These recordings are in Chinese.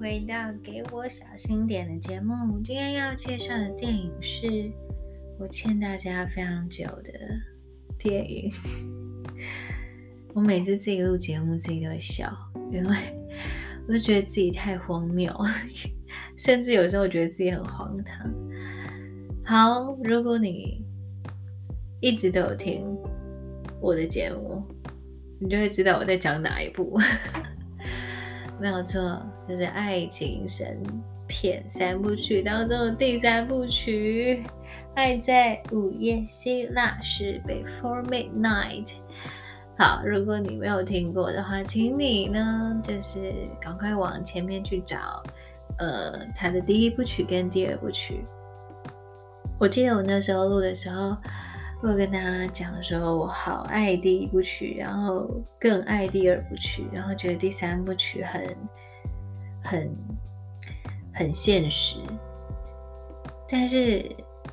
回到《给我小心点》的节目。今天要介绍的电影是我欠大家非常久的电影。我每次自己录节目，自己都会笑，因为我就觉得自己太荒谬，甚至有时候觉得自己很荒唐。好，如果你一直都有听我的节目，你就会知道我在讲哪一部。没有错，就是爱情神片三部曲当中的第三部曲，《爱在午夜希腊是》（Before Midnight）。好，如果你没有听过的话，请你呢就是赶快往前面去找，呃，他的第一部曲跟第二部曲。我记得我那时候录的时候。我跟大家讲说，我好爱第一部曲，然后更爱第二部曲，然后觉得第三部曲很、很、很现实。但是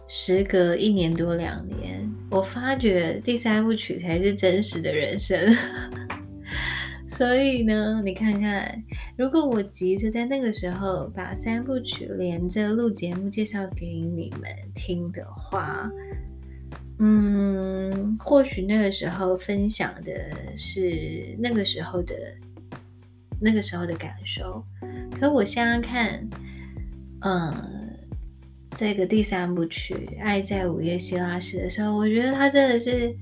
时隔一年多两年，我发觉第三部曲才是真实的人生。所以呢，你看看，如果我急着在那个时候把三部曲连着录节目介绍给你们听的话，嗯，或许那个时候分享的是那个时候的那个时候的感受，可我现在看，嗯，这个第三部曲《爱在午夜希腊时》的时候，我觉得它真的是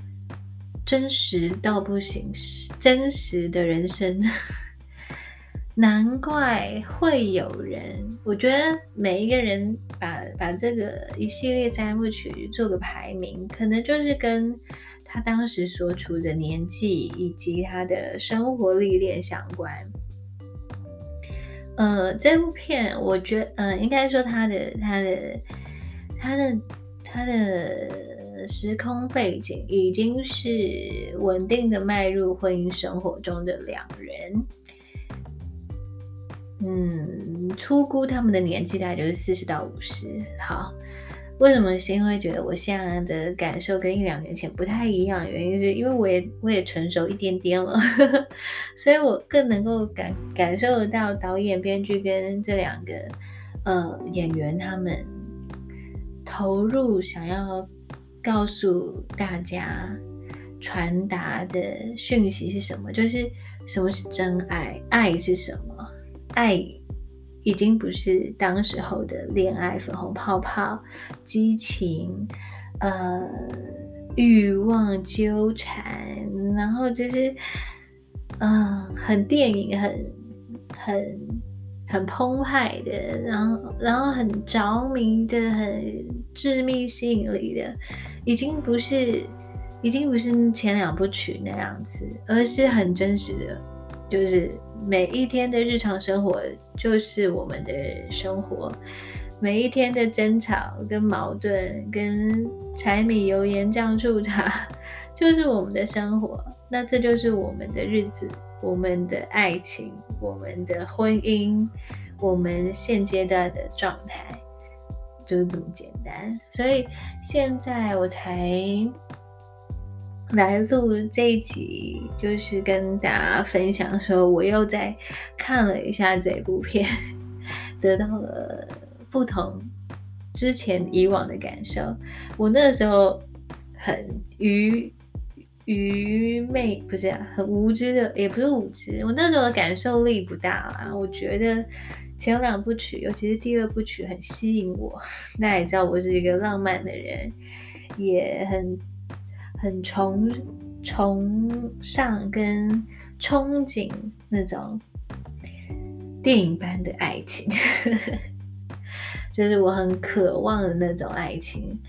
真实到不行，真实的人生。难怪会有人，我觉得每一个人把把这个一系列三部曲做个排名，可能就是跟他当时所处的年纪以及他的生活历练相关。呃，这部片，我觉，呃，应该说他的他的他的他的时空背景已经是稳定的迈入婚姻生活中的两人。嗯，初估他们的年纪大概就是四十到五十。好，为什么是因为觉得我现在的感受跟一两年前不太一样？原因是因为我也我也成熟一点点了，所以我更能够感感受得到导演、编剧跟这两个呃演员他们投入想要告诉大家传达的讯息是什么，就是什么是真爱，爱是什么。爱已经不是当时候的恋爱，粉红泡泡、激情、呃欲望纠缠，然后就是，嗯，很电影，很很很澎湃的，然后然后很着迷的，很致命吸引力的，已经不是，已经不是前两部曲那样子，而是很真实的，就是。每一天的日常生活就是我们的生活，每一天的争吵跟矛盾跟柴米油盐酱醋茶 就是我们的生活。那这就是我们的日子，我们的爱情，我们的婚姻，我们现阶段的状态就是这么简单。所以现在我才。来录这一集，就是跟大家分享说，我又在看了一下这部片，得到了不同之前以往的感受。我那时候很愚愚昧，不是很无知的，也不是无知。我那时候的感受力不大啦。我觉得前两部曲，尤其是第二部曲，很吸引我。那也知道，我是一个浪漫的人，也很。很崇崇尚跟憧憬那种电影般的爱情，就是我很渴望的那种爱情，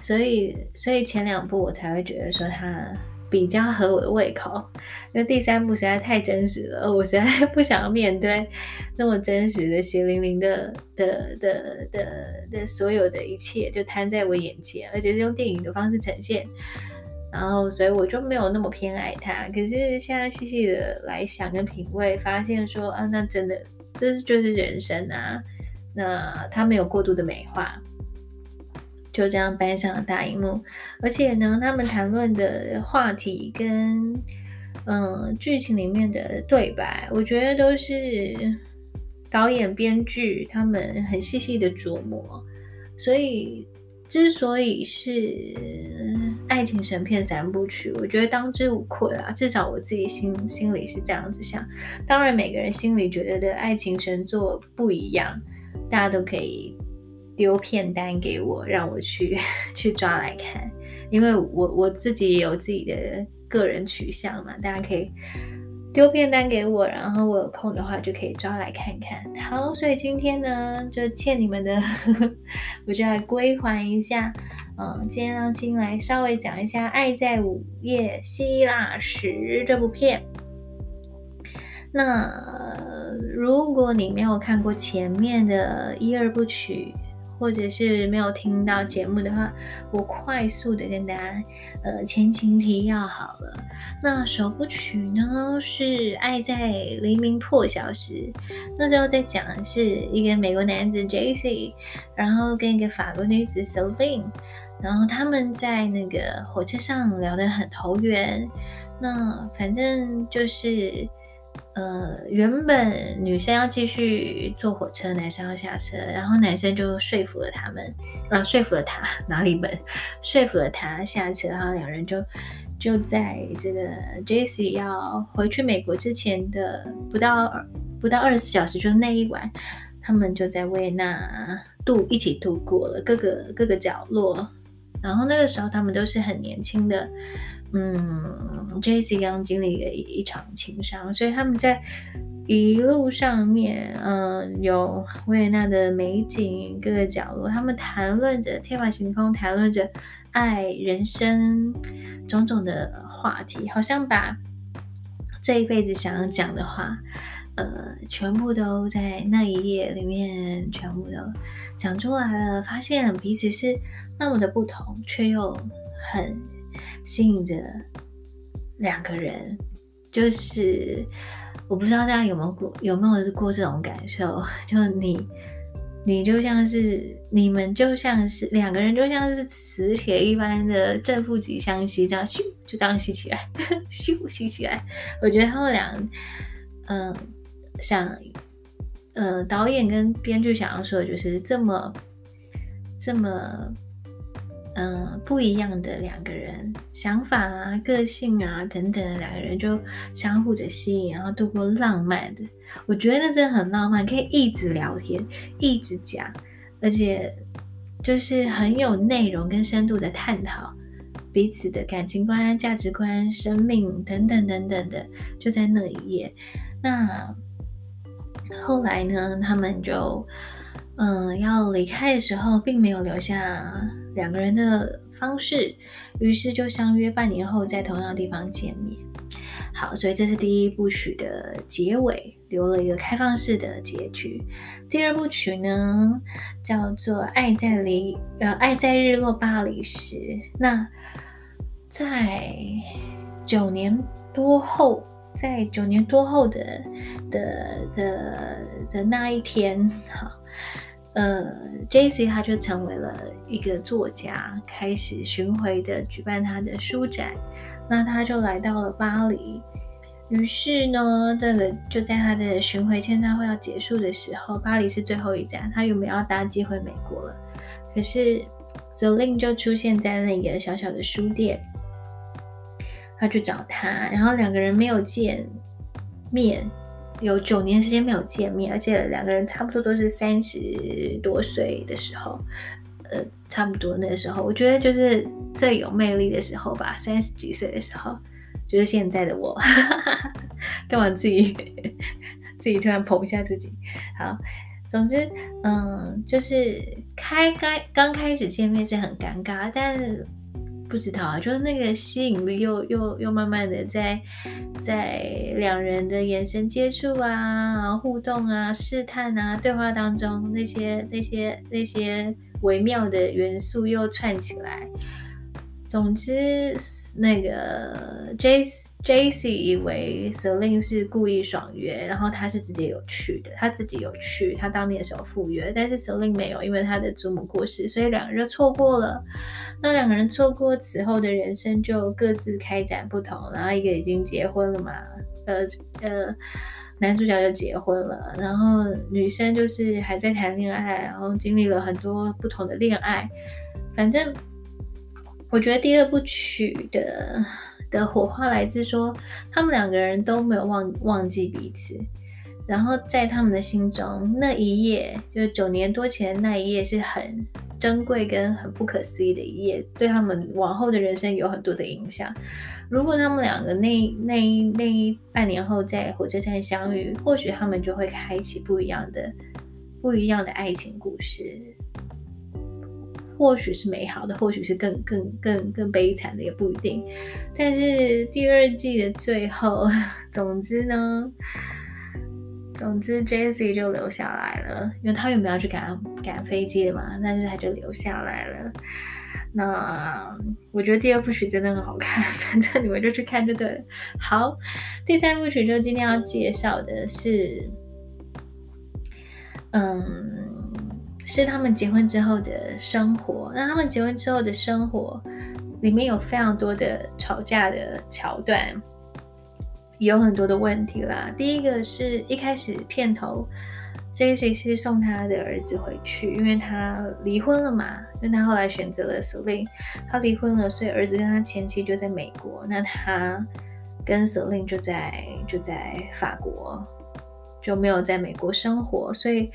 所以所以前两部我才会觉得说它比较合我的胃口，因为第三部实在太真实了，我实在不想要面对那么真实的血淋淋的的的的的所有的一切就摊在我眼前，而且是用电影的方式呈现。然后，所以我就没有那么偏爱他。可是现在细细的来想跟品味，发现说啊，那真的这就是人生啊。那他没有过度的美化，就这样搬上了大荧幕。而且呢，他们谈论的话题跟嗯剧情里面的对白，我觉得都是导演、编剧他们很细细的琢磨，所以之所以是爱情神片三部曲，我觉得当之无愧啊。至少我自己心心里是这样子想。当然，每个人心里觉得的爱情神作不一样，大家都可以丢片单给我，让我去 去抓来看。因为我我自己也有自己的个人取向嘛，大家可以。丢片单给我，然后我有空的话就可以抓来看看。好，所以今天呢就欠你们的，我就来归还一下。嗯，今天让金来稍微讲一下《爱在午夜希腊时》这部片。那如果你没有看过前面的一二部曲，或者是没有听到节目的话，我快速的跟大家呃前情提要好了。那首部曲呢是《爱在黎明破晓时》，那时候在讲的是一个美国男子 J.C.，然后跟一个法国女子 Celine，然后他们在那个火车上聊得很投缘。那反正就是。呃，原本女生要继续坐火车，男生要下车，然后男生就说服了他们，啊，说服了他 哪里本，说服了他下车，然后两人就就在这个 Jesse 要回去美国之前的不到不到二十四小时，就那一晚，他们就在维也纳度一起度过了各个各个角落，然后那个时候他们都是很年轻的。嗯，J.C. 刚经历了一场情伤，所以他们在一路上面，嗯，有维也纳的美景，各个角落，他们谈论着天马行空，谈论着爱、人生种种的话题，好像把这一辈子想要讲的话，呃，全部都在那一页里面全部都讲出来了，发现彼此是那么的不同，却又很。吸引着两个人，就是我不知道大家有没有过有没有过这种感受，就你你就像是你们就像是两个人就像是磁铁一般的正负极相吸，这样咻就这样吸起来，咻吸起来。我觉得他们俩，嗯，想，嗯，导演跟编剧想要说的就是这么这么。嗯，不一样的两个人，想法啊、个性啊等等的两个人就相互着吸引，然后度过浪漫的。我觉得那真的很浪漫，可以一直聊天，一直讲，而且就是很有内容跟深度的探讨彼此的感情观、价值观、生命等等等等的，就在那一页。那后来呢，他们就。嗯，要离开的时候，并没有留下两个人的方式，于是就相约半年后在同样的地方见面。好，所以这是第一部曲的结尾，留了一个开放式的结局。第二部曲呢，叫做《爱在离呃爱在日落巴黎时》。那在九年多后，在九年多后的的的的那一天，好。呃，J.C. 他就成为了一个作家，开始巡回的举办他的书展。那他就来到了巴黎。于是呢，这个就在他的巡回签唱会要结束的时候，巴黎是最后一站，他有没有要搭机回美国了。可是 z e l i n 就出现在那个小小的书店，他去找他，然后两个人没有见面。有九年时间没有见面，而且两个人差不多都是三十多岁的时候，呃，差不多那个时候，我觉得就是最有魅力的时候吧，三十几岁的时候，就是现在的我，干嘛自己 自己突然捧一下自己？好，总之，嗯，就是开开刚开始见面是很尴尬，但。不知道啊，就是那个吸引力又又又慢慢的在在两人的眼神接触啊、互动啊、试探啊、对话当中，那些那些那些微妙的元素又串起来。总之，那个 J J C 以为 Celine 是故意爽约，然后他是直接有去的，他自己有去，他当年是有赴约，但是 Celine 没有，因为他的祖母过世，所以两个人错过了。那两个人错过此后的人生就各自开展不同，然后一个已经结婚了嘛，呃呃男主角就结婚了，然后女生就是还在谈恋爱，然后经历了很多不同的恋爱。反正我觉得第二部曲的的火花来自说，他们两个人都没有忘忘记彼此。然后在他们的心中，那一页就是九年多前那一页是很珍贵跟很不可思议的一页，对他们往后的人生有很多的影响。如果他们两个那那一那一半年后在火车站相遇，或许他们就会开启不一样的不一样的爱情故事，或许是美好的，或许是更更更更悲惨的，也不一定。但是第二季的最后，总之呢。总之，Jesse 就留下来了，因为他原本要去赶赶飞机的嘛，但是他就留下来了。那我觉得第二部曲真的很好看，反正你们就去看就对了。好，第三部曲就今天要介绍的是，嗯，是他们结婚之后的生活。那他们结婚之后的生活里面有非常多的吵架的桥段。有很多的问题啦。第一个是一开始片头，Jesse 是送他的儿子回去，因为他离婚了嘛。因为他后来选择了 Selin，他离婚了，所以儿子跟他前妻就在美国，那他跟 Selin 就在就在法国，就没有在美国生活，所以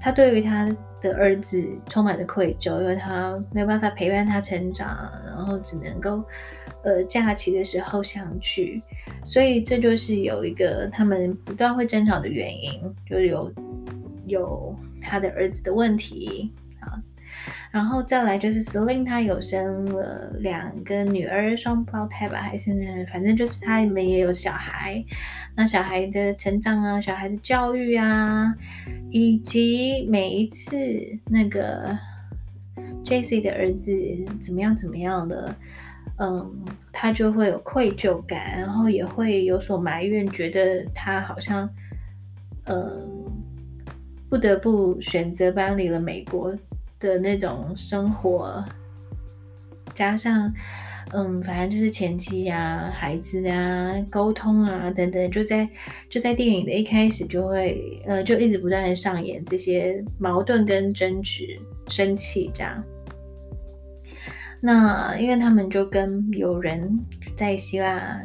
他对于他的儿子充满着愧疚，因为他没有办法陪伴他成长，然后只能够。呃，假期的时候相聚，所以这就是有一个他们不断会争吵的原因，就是有有他的儿子的问题，然后再来就是 Selin 他有生了两个女儿，双胞胎吧，还是反正就是他们也有小孩，那小孩的成长啊，小孩的教育啊，以及每一次那个 Jesse 的儿子怎么样怎么样的。嗯，他就会有愧疚感，然后也会有所埋怨，觉得他好像，嗯，不得不选择搬离了美国的那种生活，加上，嗯，反正就是前妻啊、孩子啊、沟通啊等等，就在就在电影的一开始就会，呃，就一直不断的上演这些矛盾跟争执、生气这样。那因为他们就跟有人在希腊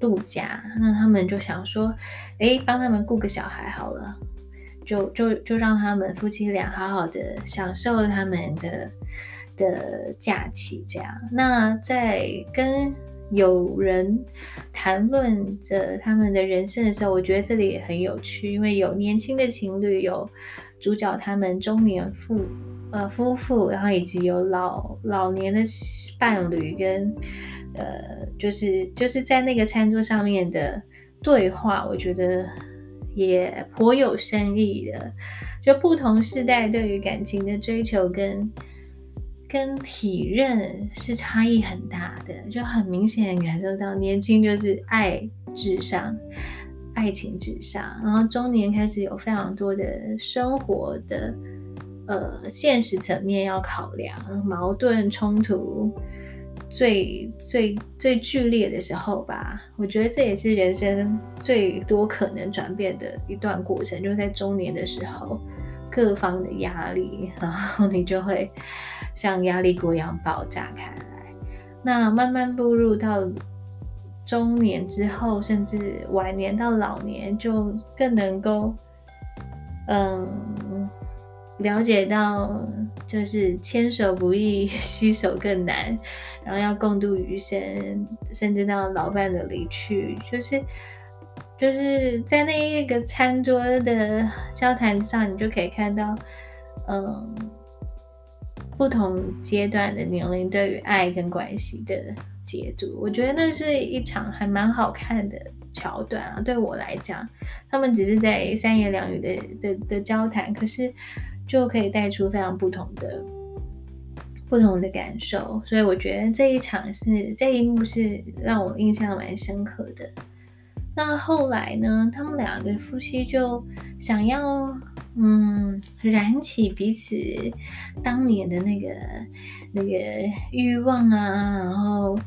度假，那他们就想说，哎，帮他们雇个小孩好了，就就就让他们夫妻俩好好的享受他们的的假期，这样。那在跟有人谈论着他们的人生的时候，我觉得这里也很有趣，因为有年轻的情侣，有主角他们中年妇。呃，夫妇，然后以及有老老年的伴侣跟呃，就是就是在那个餐桌上面的对话，我觉得也颇有深意的。就不同时代对于感情的追求跟跟体认是差异很大的，就很明显感受到年轻就是爱至上，爱情至上，然后中年开始有非常多的生活的。呃，现实层面要考量，矛盾冲突最最最剧烈的时候吧，我觉得这也是人生最多可能转变的一段过程，就是在中年的时候，各方的压力，然后你就会像压力锅一样爆炸开来。那慢慢步入到中年之后，甚至晚年到老年，就更能够，嗯。了解到，就是牵手不易，携手更难，然后要共度余生，甚至到老伴的离去，就是就是在那一个餐桌的交谈上，你就可以看到，嗯，不同阶段的年龄对于爱跟关系的解读。我觉得那是一场还蛮好看的桥段啊。对我来讲，他们只是在三言两语的的的交谈，可是。就可以带出非常不同的不同的感受，所以我觉得这一场是这一幕是让我印象蛮深刻的。那后来呢，他们两个夫妻就想要嗯燃起彼此当年的那个那个欲望啊，然后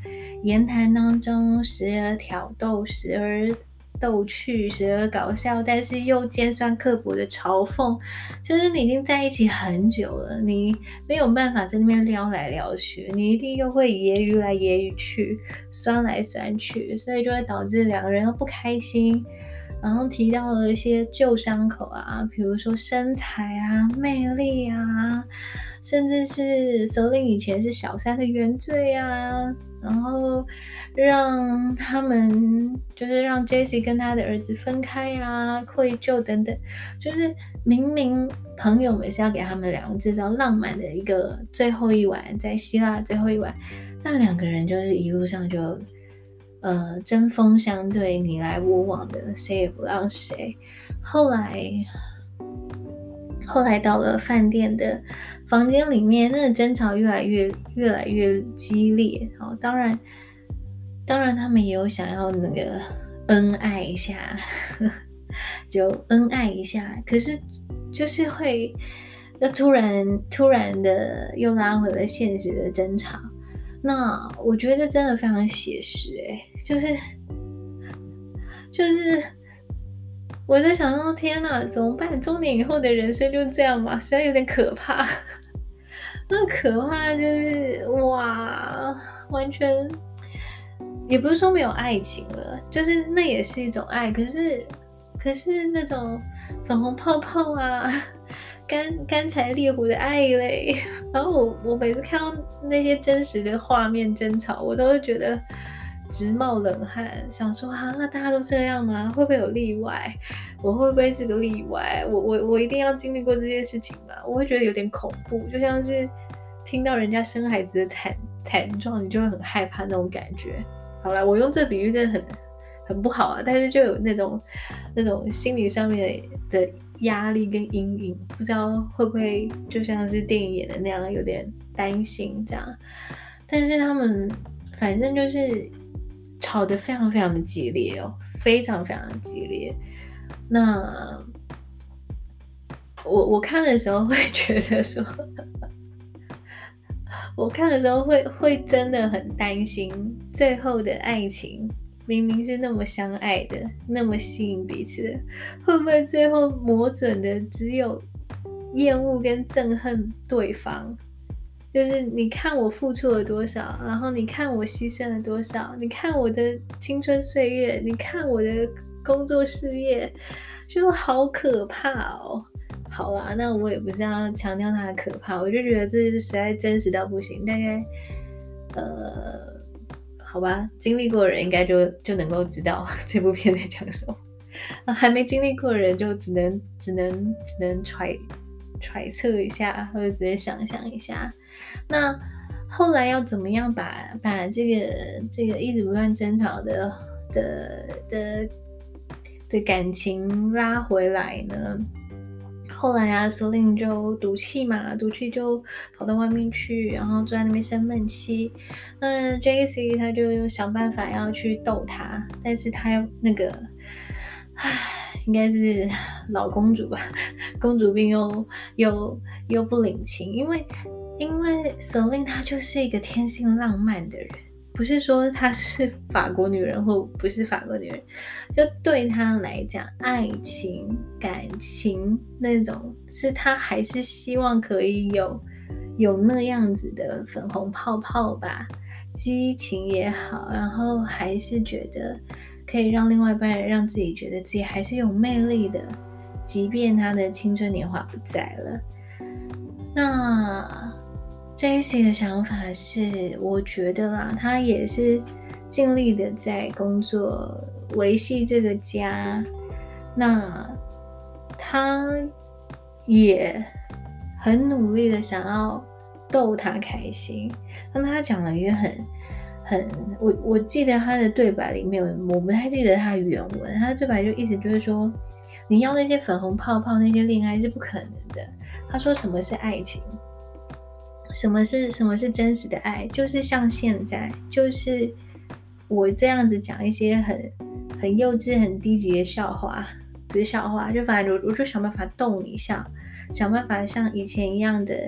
言谈当中时而挑逗，时而逗趣、时而搞笑，但是又尖酸刻薄的嘲讽。就是你已经在一起很久了，你没有办法在那边撩来撩去，你一定又会揶揄来揶揄去，酸来酸去，所以就会导致两个人都不开心。然后提到了一些旧伤口啊，比如说身材啊、魅力啊，甚至是 s e l i n 以前是小三的原罪啊，然后让他们就是让 Jessie 跟他的儿子分开啊，愧疚等等，就是明明朋友们是要给他们两个制造浪漫的一个最后一晚，在希腊最后一晚，那两个人就是一路上就。呃，针锋相对，你来我往的，谁也不让谁。后来，后来到了饭店的房间里面，那个争吵越来越越来越激烈。好，当然，当然他们也有想要那个恩爱一下，就恩爱一下。可是就是会，那突然突然的又拉回了现实的争吵。那我觉得真的非常写实，哎。就是，就是，我在想说，天哪，怎么办？中年以后的人生就这样吗？实在有点可怕。那可怕就是，哇，完全也不是说没有爱情了，就是那也是一种爱。可是，可是那种粉红泡泡啊，干干柴烈火的爱嘞。然后我我每次看到那些真实的画面争吵，我都会觉得。直冒冷汗，想说啊，那大家都这样吗？会不会有例外？我会不会是个例外？我我我一定要经历过这些事情吗？我会觉得有点恐怖，就像是听到人家生孩子的惨惨状，你就会很害怕那种感觉。好了，我用这比喻真的很很不好啊，但是就有那种那种心理上面的压力跟阴影，不知道会不会就像是电影演的那样，有点担心这样。但是他们反正就是。吵得非常非常的激烈哦，非常非常的激烈。那我我看的时候会觉得说，我看的时候会会真的很担心，最后的爱情明明是那么相爱的，那么吸引彼此的，会不会最后磨准的只有厌恶跟憎恨对方？就是你看我付出了多少，然后你看我牺牲了多少，你看我的青春岁月，你看我的工作事业，就好可怕哦。好啦，那我也不是要强调它的可怕，我就觉得这是实在真实到不行。大概呃，好吧，经历过的人应该就就能够知道 这部片在讲什么，还没经历过的人就只能只能只能揣揣测一下，或者直接想象一下。那后来要怎么样把把这个这个一直不断争吵的的的的感情拉回来呢？后来啊司令就赌气嘛，赌气就跑到外面去，然后坐在那边生闷气。那 Jesse 他就想办法要去逗他，但是他又那个，唉，应该是老公主吧，公主病又又又不领情，因为。因为 Selin 她就是一个天性浪漫的人，不是说她是 法国女人或不是法国女人，就对她来讲，爱情、感情那种，是她还是希望可以有有那样子的粉红泡泡吧，激情也好，然后还是觉得可以让另外一半人让自己觉得自己还是有魅力的，即便她的青春年华不在了，那。Jesse 的想法是，我觉得啦，他也是尽力的在工作维系这个家，那他也很努力的想要逗他开心。那他讲了一个很很，我我记得他的对白里面，我不太记得他原文，他的对白就意思就是说，你要那些粉红泡泡，那些恋爱是不可能的。他说什么是爱情？什么是什么是真实的爱？就是像现在，就是我这样子讲一些很很幼稚、很低级的笑话，不是笑话，就反正我我就想办法逗你笑，想办法像以前一样的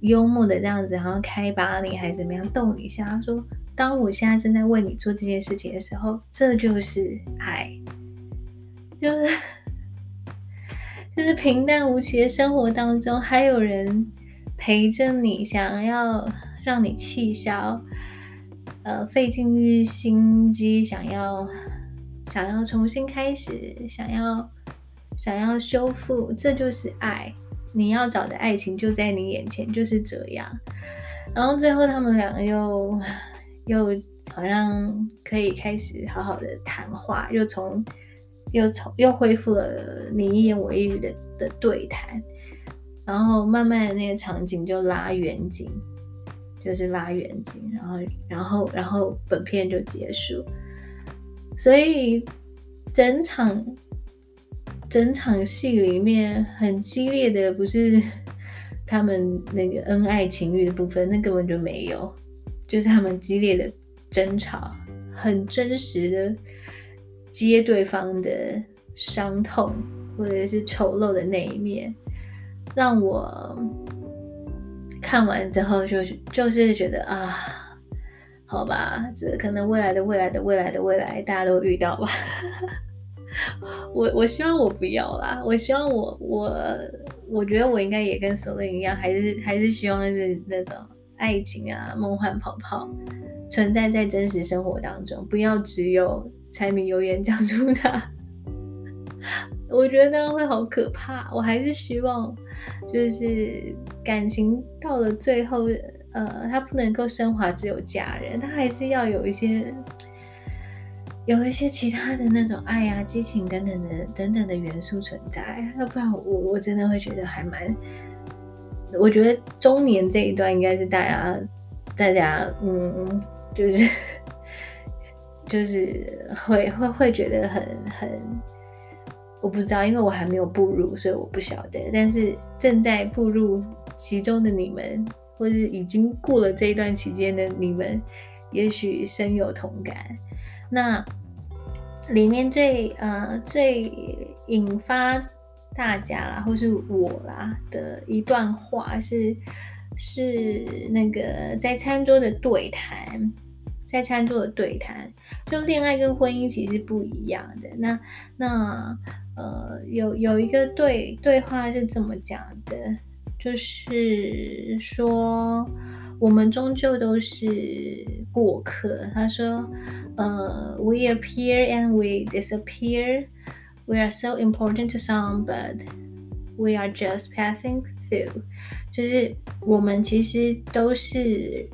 幽默的这样子，好像开把你还是怎么样逗你笑。他说：“当我现在正在为你做这件事情的时候，这就是爱。”就是就是平淡无奇的生活当中，还有人陪着你，想要让你气消，呃，费尽心机，想要想要重新开始，想要想要修复，这就是爱。你要找的爱情就在你眼前，就是这样。然后最后他们两个又又好像可以开始好好的谈话，又从又从又恢复了你一言我一语的的对谈。然后慢慢的那个场景就拉远景，就是拉远景，然后然后然后本片就结束。所以整场。整场戏里面很激烈的不是 他们那个恩爱情欲的部分，那根本就没有，就是他们激烈的争吵，很真实的接对方的伤痛或者是丑陋的那一面，让我看完之后就是就是觉得啊，好吧，这可能未来的未来的未来的未来大家都遇到吧。我我希望我不要啦，我希望我我我觉得我应该也跟 Selin 一样，还是还是希望是那种爱情啊，梦幻泡泡存在在真实生活当中，不要只有柴米油盐酱醋茶。我觉得那样会好可怕。我还是希望，就是感情到了最后，呃，他不能够升华只有家人，他还是要有一些。有一些其他的那种爱呀、激情等等的等等的元素存在，要不然我我真的会觉得还蛮……我觉得中年这一段应该是大家大家嗯，就是 就是会会会觉得很很，我不知道，因为我还没有步入，所以我不晓得。但是正在步入其中的你们，或是已经过了这一段期间的你们，也许深有同感。那里面最呃最引发大家啦，或是我啦的一段话是是那个在餐桌的对谈，在餐桌的对谈，就恋爱跟婚姻其实不一样的。那那呃有有一个对对话是这么讲的，就是说。我们终究都是过客。他说：“呃，we appear and we disappear. We are so important to some, but we are just passing through。”就是我们其实都是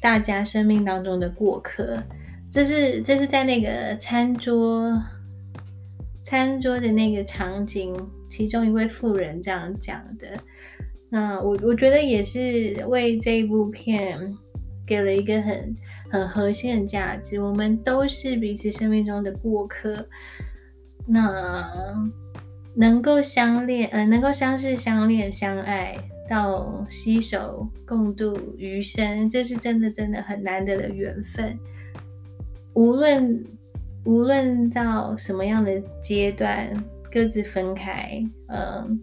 大家生命当中的过客。这是这是在那个餐桌餐桌的那个场景，其中一位妇人这样讲的。那我我觉得也是为这一部片给了一个很很核心的价值。我们都是彼此生命中的过客，那能够相恋，呃，能够相识、相恋、相爱，到携手共度余生，这是真的真的很难得的缘分。无论无论到什么样的阶段，各自分开，嗯。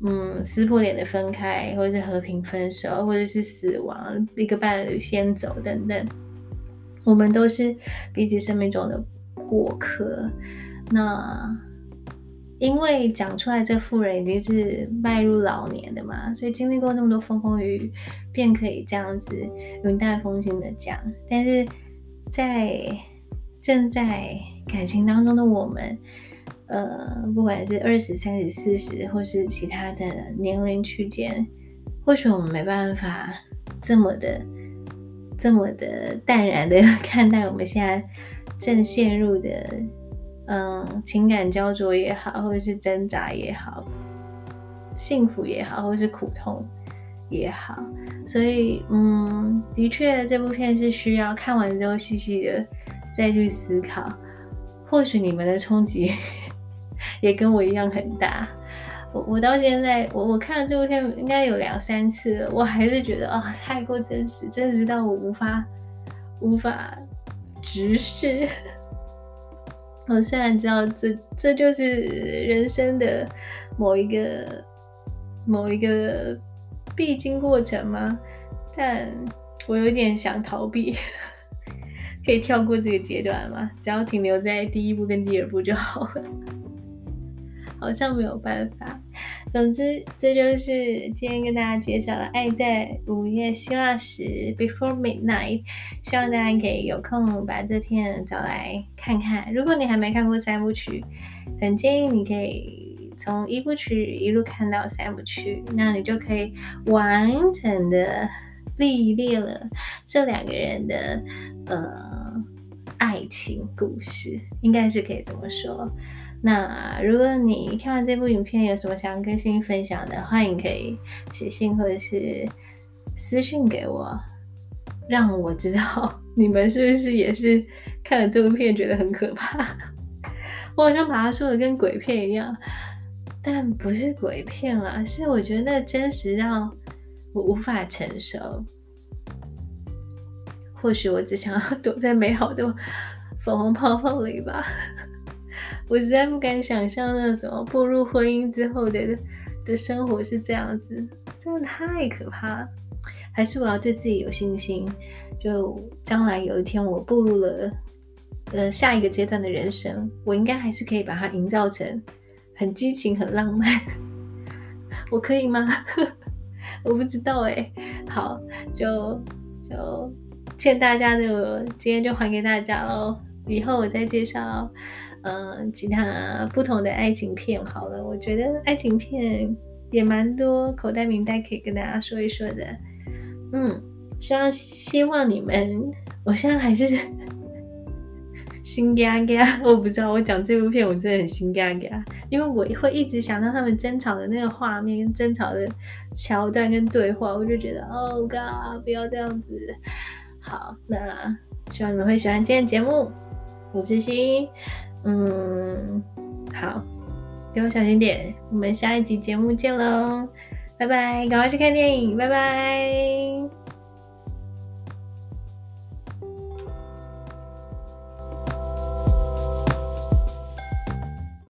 嗯，撕破脸的分开，或者是和平分手，或者是死亡，一个伴侣先走等等，我们都是彼此生命中的过客。那因为讲出来，这妇人已经是迈入老年的嘛，所以经历过那么多风风雨雨，便可以这样子云淡风轻的讲。但是在正在感情当中的我们。呃，不管是二十三十四十，或是其他的年龄区间，或许我们没办法这么的、这么的淡然的 看待我们现在正陷入的，嗯，情感焦灼也好，或者是挣扎也好，幸福也好，或是苦痛也好。所以，嗯，的确，这部片是需要看完之后细细的再去思考。或许你们的冲击。也跟我一样很大，我我到现在我我看了这部片应该有两三次了，我还是觉得啊太过真实，真实到我无法无法直视。我虽然知道这这就是人生的某一个某一个必经过程吗？但我有点想逃避。可以跳过这个阶段吗？只要停留在第一步跟第二步就好了。好像没有办法。总之，这就是今天跟大家介绍的《爱在午夜希腊时》（Before Midnight）。希望大家可以有空把这片找来看看。如果你还没看过三部曲，很建议你可以从一部曲一路看到三部曲，那你就可以完整的历练了这两个人的呃爱情故事，应该是可以这么说。那如果你看完这部影片有什么想要跟新分享的，欢迎可以写信或者是私信给我，让我知道 你们是不是也是看了这部片觉得很可怕。我好像把它说的跟鬼片一样，但不是鬼片啊，是我觉得真实到我无法承受。或许我只想要躲在美好的粉红泡泡里吧。我实在不敢想象那什么步入婚姻之后的的生活是这样子，真的太可怕了。还是我要对自己有信心，就将来有一天我步入了呃下一个阶段的人生，我应该还是可以把它营造成很激情、很浪漫。我可以吗？我不知道哎。好，就就欠大家的，今天就还给大家喽。以后我再介绍。嗯，其他不同的爱情片好了，我觉得爱情片也蛮多，口袋名单可以跟大家说一说的。嗯，希望希望你们，我现在还是 心嘎嘎，我不知道我讲这部片我真的很心嘎嘎，因为我会一直想到他们争吵的那个画面跟争吵的桥段跟对话，我就觉得哦 God，不要这样子。好，那希望你们会喜欢今天节目，我是心。嗯，好，给我小心点。我们下一集节目见喽，拜拜！赶快去看电影，拜拜。